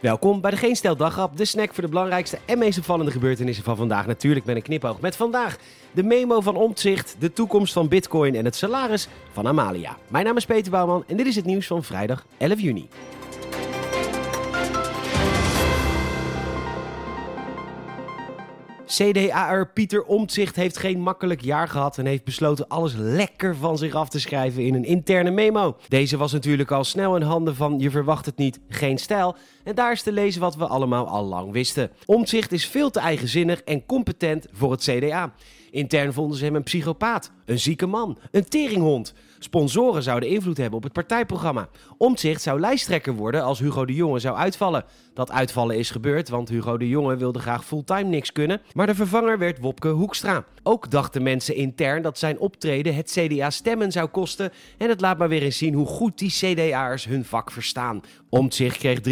Welkom bij de Geen Stel Dagrap, de snack voor de belangrijkste en meest opvallende gebeurtenissen van vandaag. Natuurlijk met een knipoog met vandaag de memo van Omtzigt, de toekomst van Bitcoin en het salaris van Amalia. Mijn naam is Peter Bouwman en dit is het nieuws van vrijdag 11 juni. CDA'er Pieter Omtzigt heeft geen makkelijk jaar gehad en heeft besloten alles lekker van zich af te schrijven in een interne memo. Deze was natuurlijk al snel in handen van je verwacht het niet, geen stijl. En daar is te lezen wat we allemaal al lang wisten. Omtzigt is veel te eigenzinnig en competent voor het CDA. Intern vonden ze hem een psychopaat, een zieke man, een teringhond. Sponsoren zouden invloed hebben op het partijprogramma. Omtzigt zou lijsttrekker worden als Hugo de Jonge zou uitvallen. Dat uitvallen is gebeurd, want Hugo de Jonge wilde graag fulltime niks kunnen. Maar de vervanger werd Wopke Hoekstra. Ook dachten mensen intern dat zijn optreden het CDA stemmen zou kosten. En het laat maar weer eens zien hoe goed die CDA'ers hun vak verstaan. Omtzigt kreeg 342.472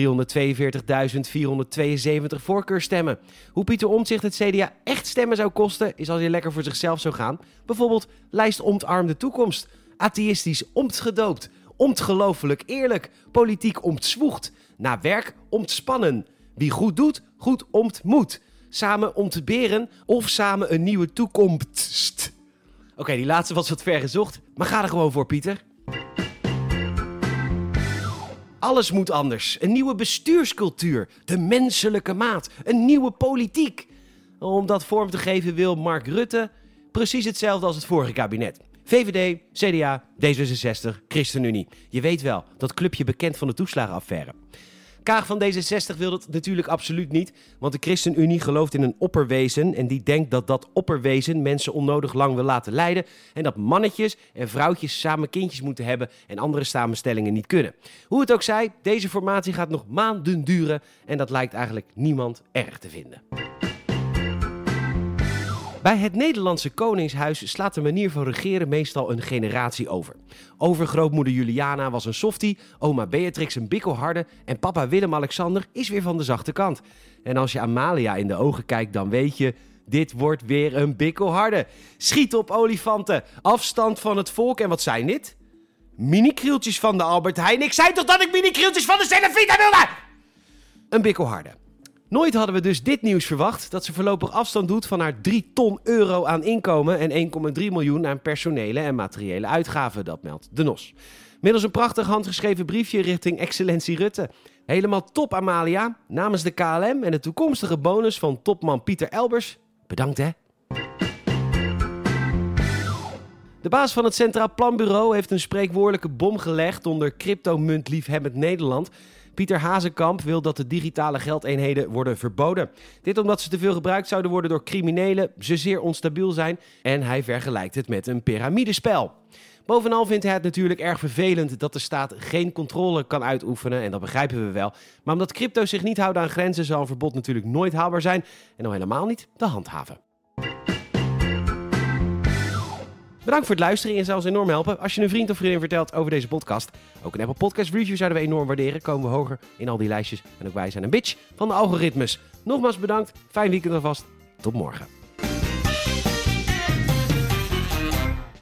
voorkeurstemmen. Hoe Pieter Omtzigt het CDA echt stemmen zou kosten, is als hij lekker voor zichzelf zou gaan. Bijvoorbeeld lijst ontarmde toekomst. Atheïstisch omtgedoopt. Omtgelooflijk eerlijk. Politiek omtzwoegd. Na werk omtspannen. Wie goed doet, goed ontmoet. Samen ontberen of samen een nieuwe toekomst. Oké, die laatste was wat ver gezocht, maar ga er gewoon voor, Pieter. Alles moet anders. Een nieuwe bestuurscultuur. De menselijke maat. Een nieuwe politiek. Om dat vorm te geven wil Mark Rutte precies hetzelfde als het vorige kabinet. VVD, CDA, D66, ChristenUnie. Je weet wel, dat clubje bekend van de toeslagenaffaire. Kaag van D66 wil dat natuurlijk absoluut niet, want de ChristenUnie gelooft in een opperwezen en die denkt dat dat opperwezen mensen onnodig lang wil laten lijden en dat mannetjes en vrouwtjes samen kindjes moeten hebben en andere samenstellingen niet kunnen. Hoe het ook zij, deze formatie gaat nog maanden duren en dat lijkt eigenlijk niemand erg te vinden. Bij het Nederlandse Koningshuis slaat de manier van regeren meestal een generatie over. Overgrootmoeder Juliana was een softie, oma Beatrix een bikkelharde en papa Willem-Alexander is weer van de zachte kant. En als je Amalia in de ogen kijkt, dan weet je, dit wordt weer een bikkelharde. Schiet op olifanten, afstand van het volk en wat zijn dit? Mini-krieltjes van de Albert Heijn. Ik zei toch dat ik mini-krieltjes van de Cenefita wilde? Een bikkelharde. Nooit hadden we dus dit nieuws verwacht: dat ze voorlopig afstand doet van haar 3 ton euro aan inkomen en 1,3 miljoen aan personele en materiële uitgaven. Dat meldt de NOS. Middels een prachtig handgeschreven briefje richting Excellentie Rutte. Helemaal top, Amalia. Namens de KLM en de toekomstige bonus van topman Pieter Elbers. Bedankt hè. De baas van het Centraal Planbureau heeft een spreekwoordelijke bom gelegd onder cryptomuntliefhebbend Nederland. Pieter Hazekamp wil dat de digitale geldeenheden worden verboden. Dit omdat ze te veel gebruikt zouden worden door criminelen, ze zeer onstabiel zijn en hij vergelijkt het met een piramidespel. Bovenal vindt hij het natuurlijk erg vervelend dat de staat geen controle kan uitoefenen. En dat begrijpen we wel. Maar omdat crypto zich niet houden aan grenzen, zal een verbod natuurlijk nooit haalbaar zijn. En al helemaal niet te handhaven. Bedankt voor het luisteren en zelfs enorm helpen als je een vriend of vriendin vertelt over deze podcast. Ook een Apple Podcast Review zouden we enorm waarderen. Komen we hoger in al die lijstjes. En ook wij zijn een bitch van de algoritmes. Nogmaals bedankt. Fijn weekend alvast. Tot morgen.